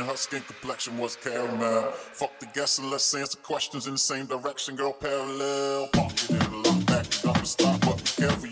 Her skin complexion was caramel. Fuck the guessing, let's answer questions in the same direction, girl. Parallel. Pocket in the lock back, stop stop, but carry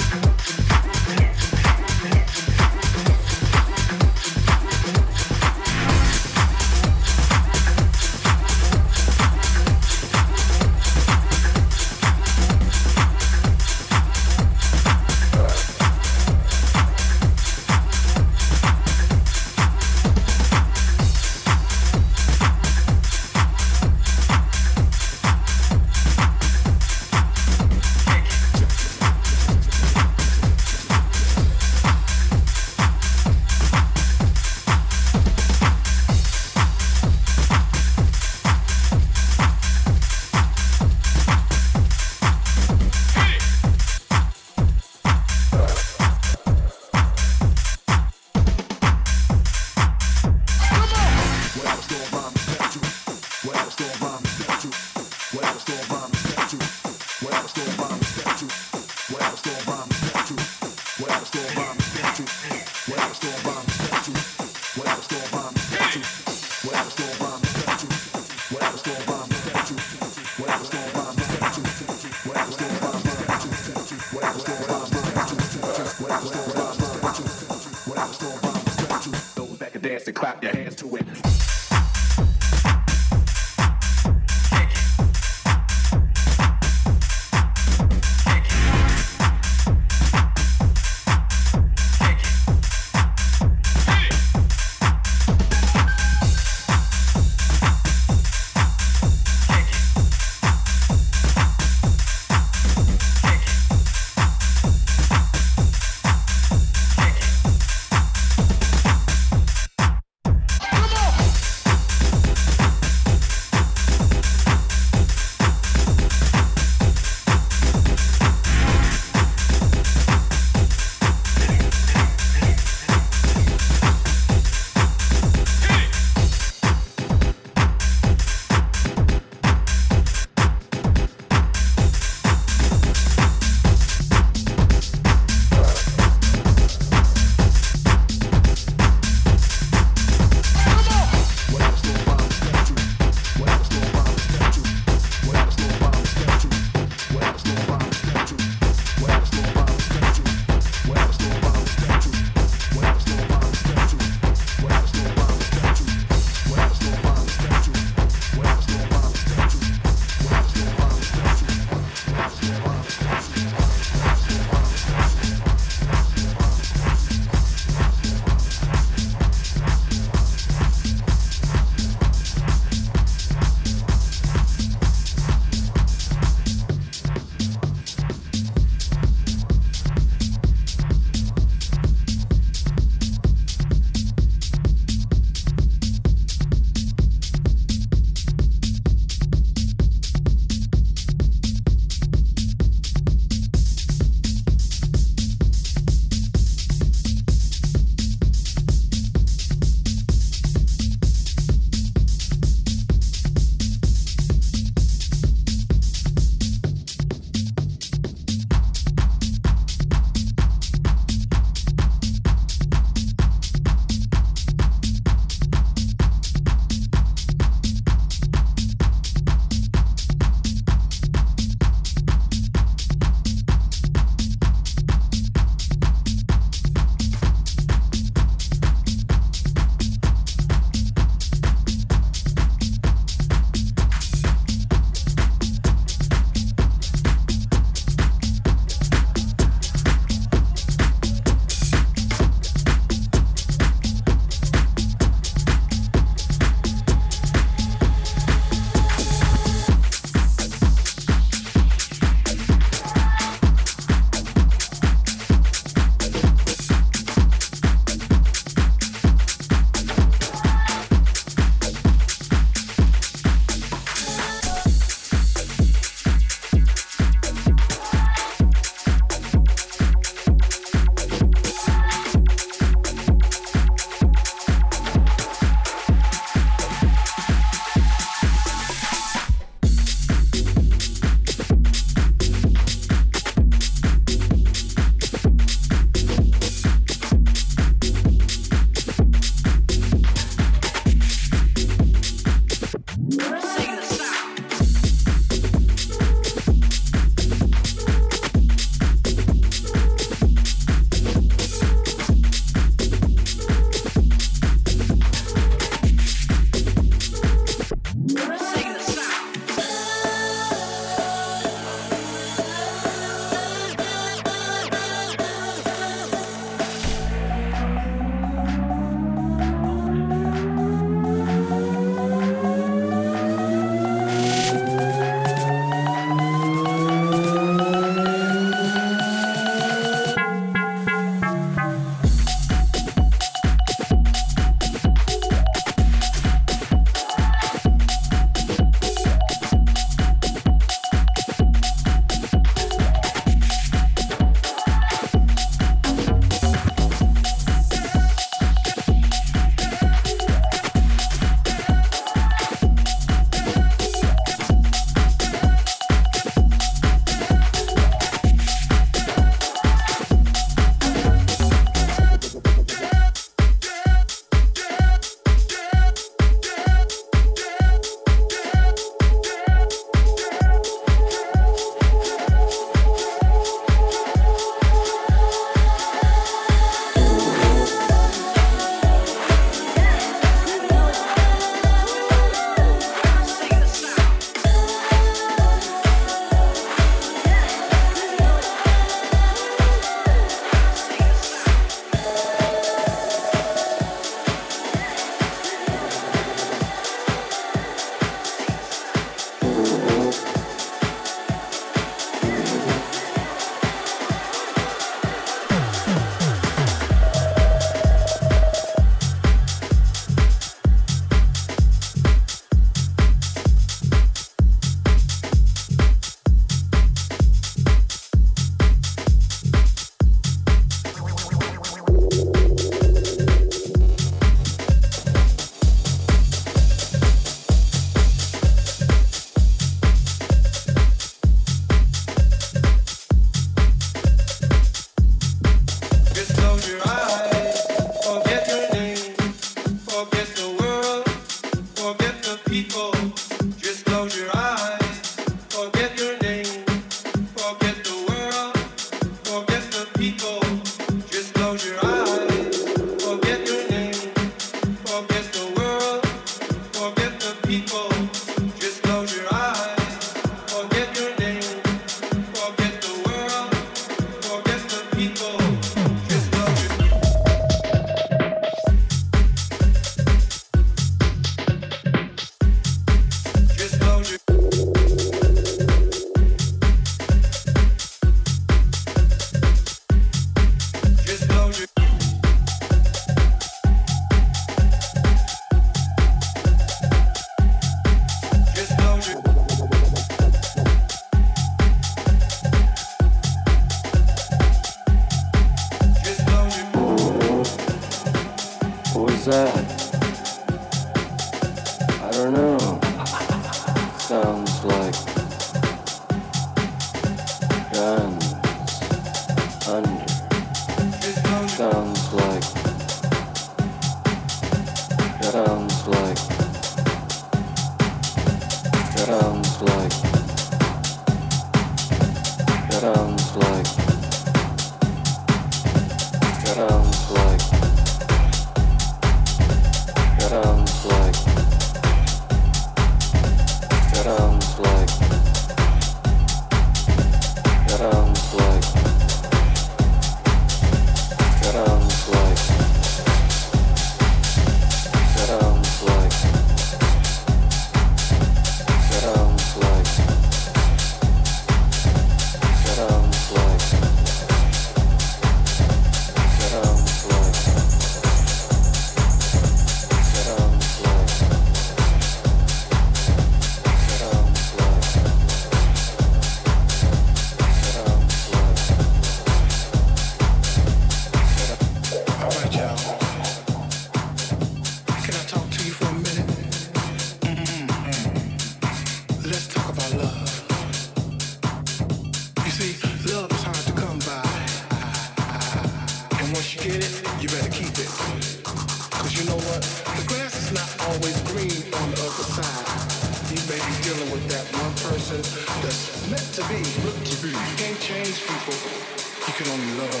on love.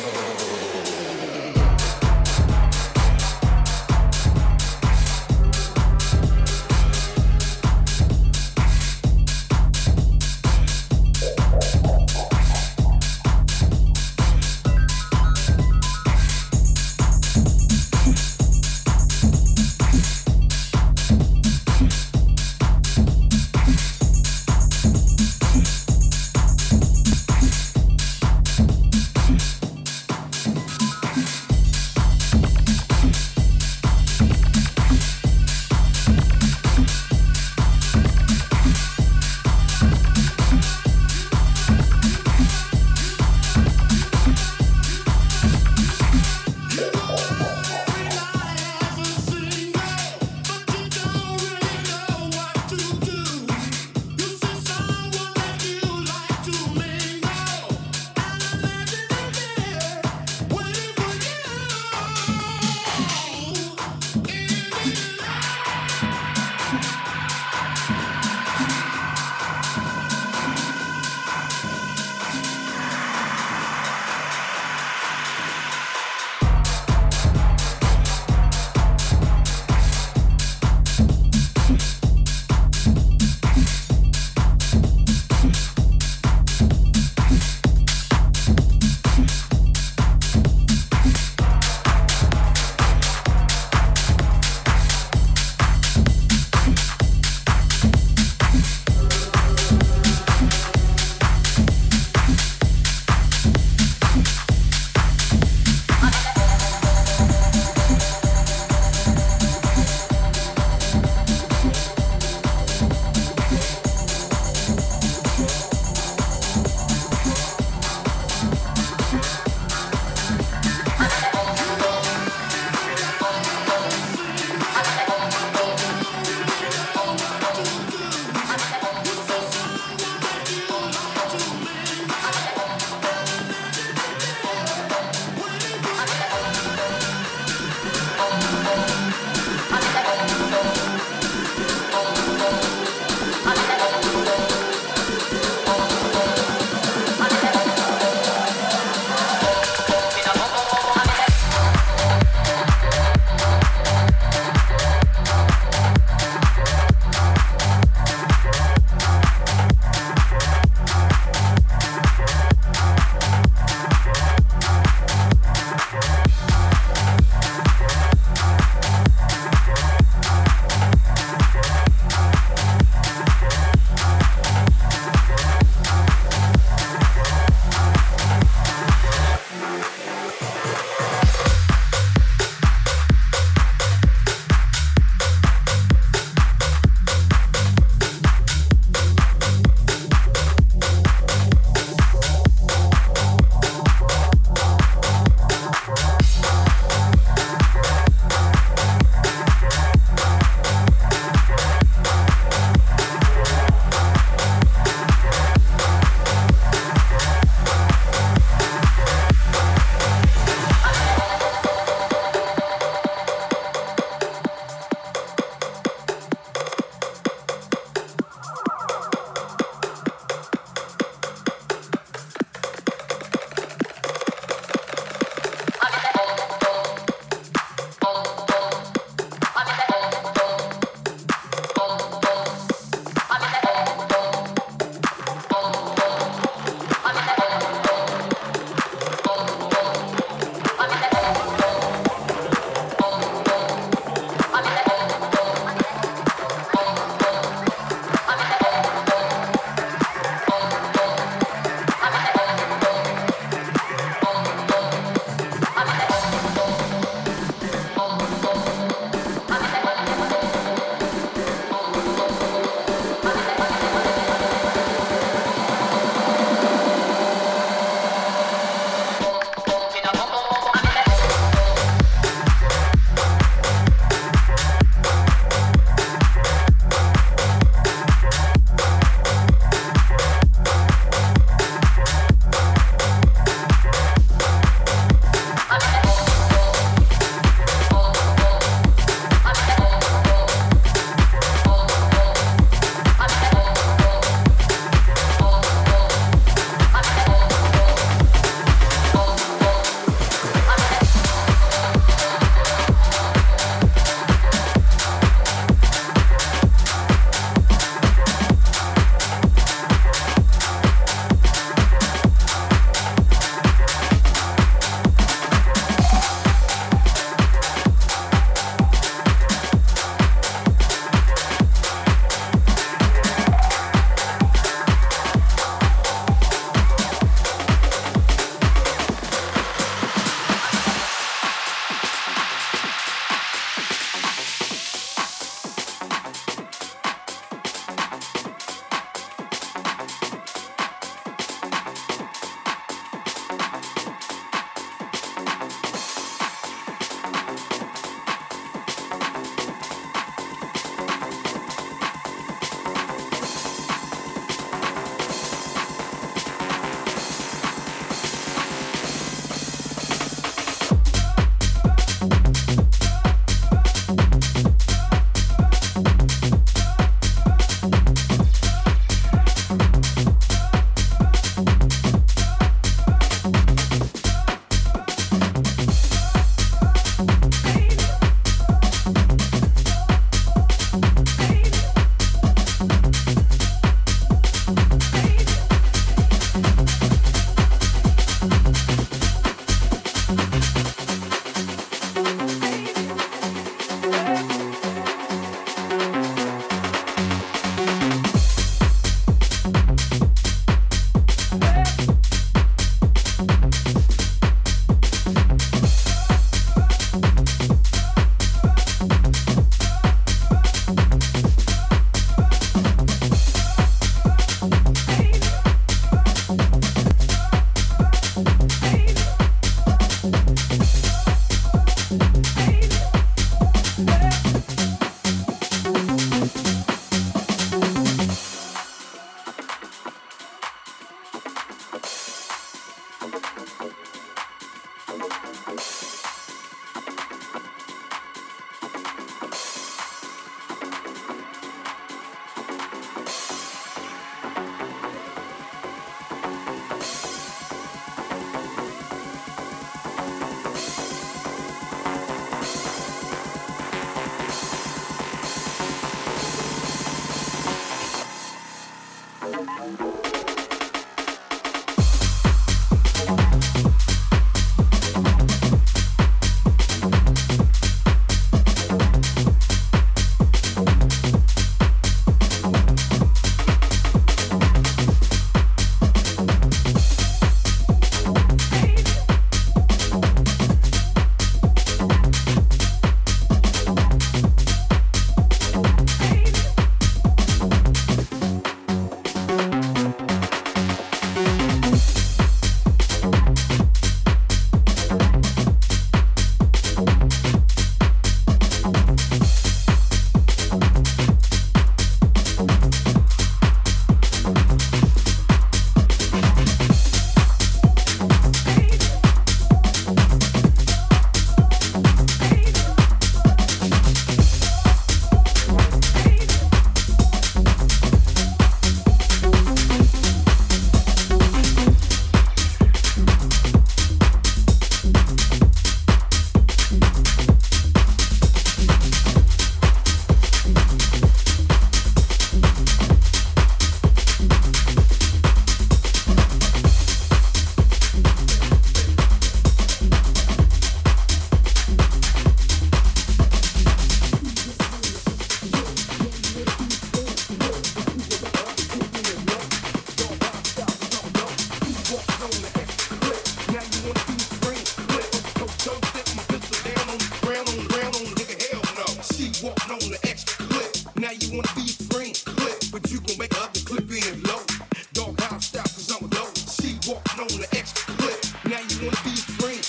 wanna be free.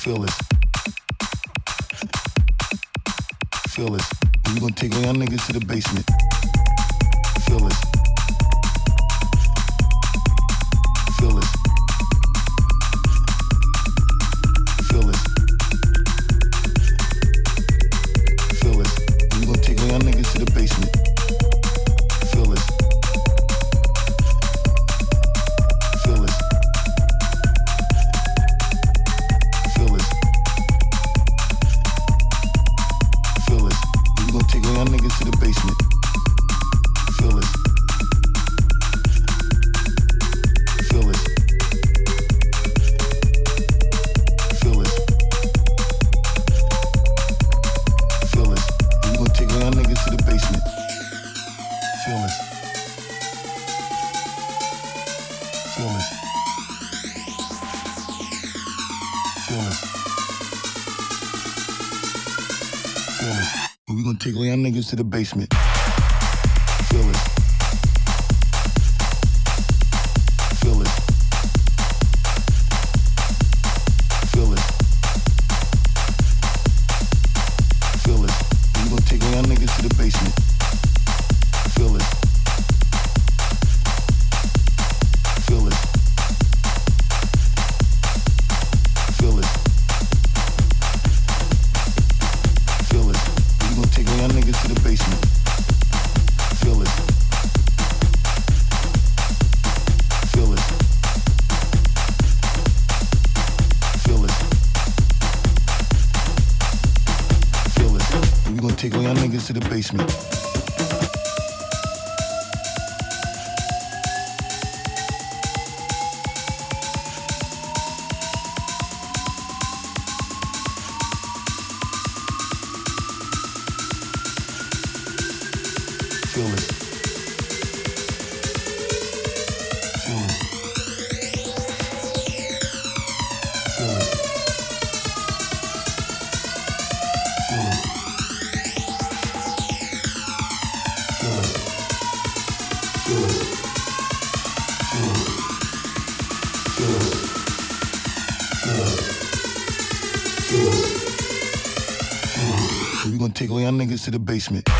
Feel this. Feel this. We gonna take all y'all niggas to the basement. Feel this. me. to the basement.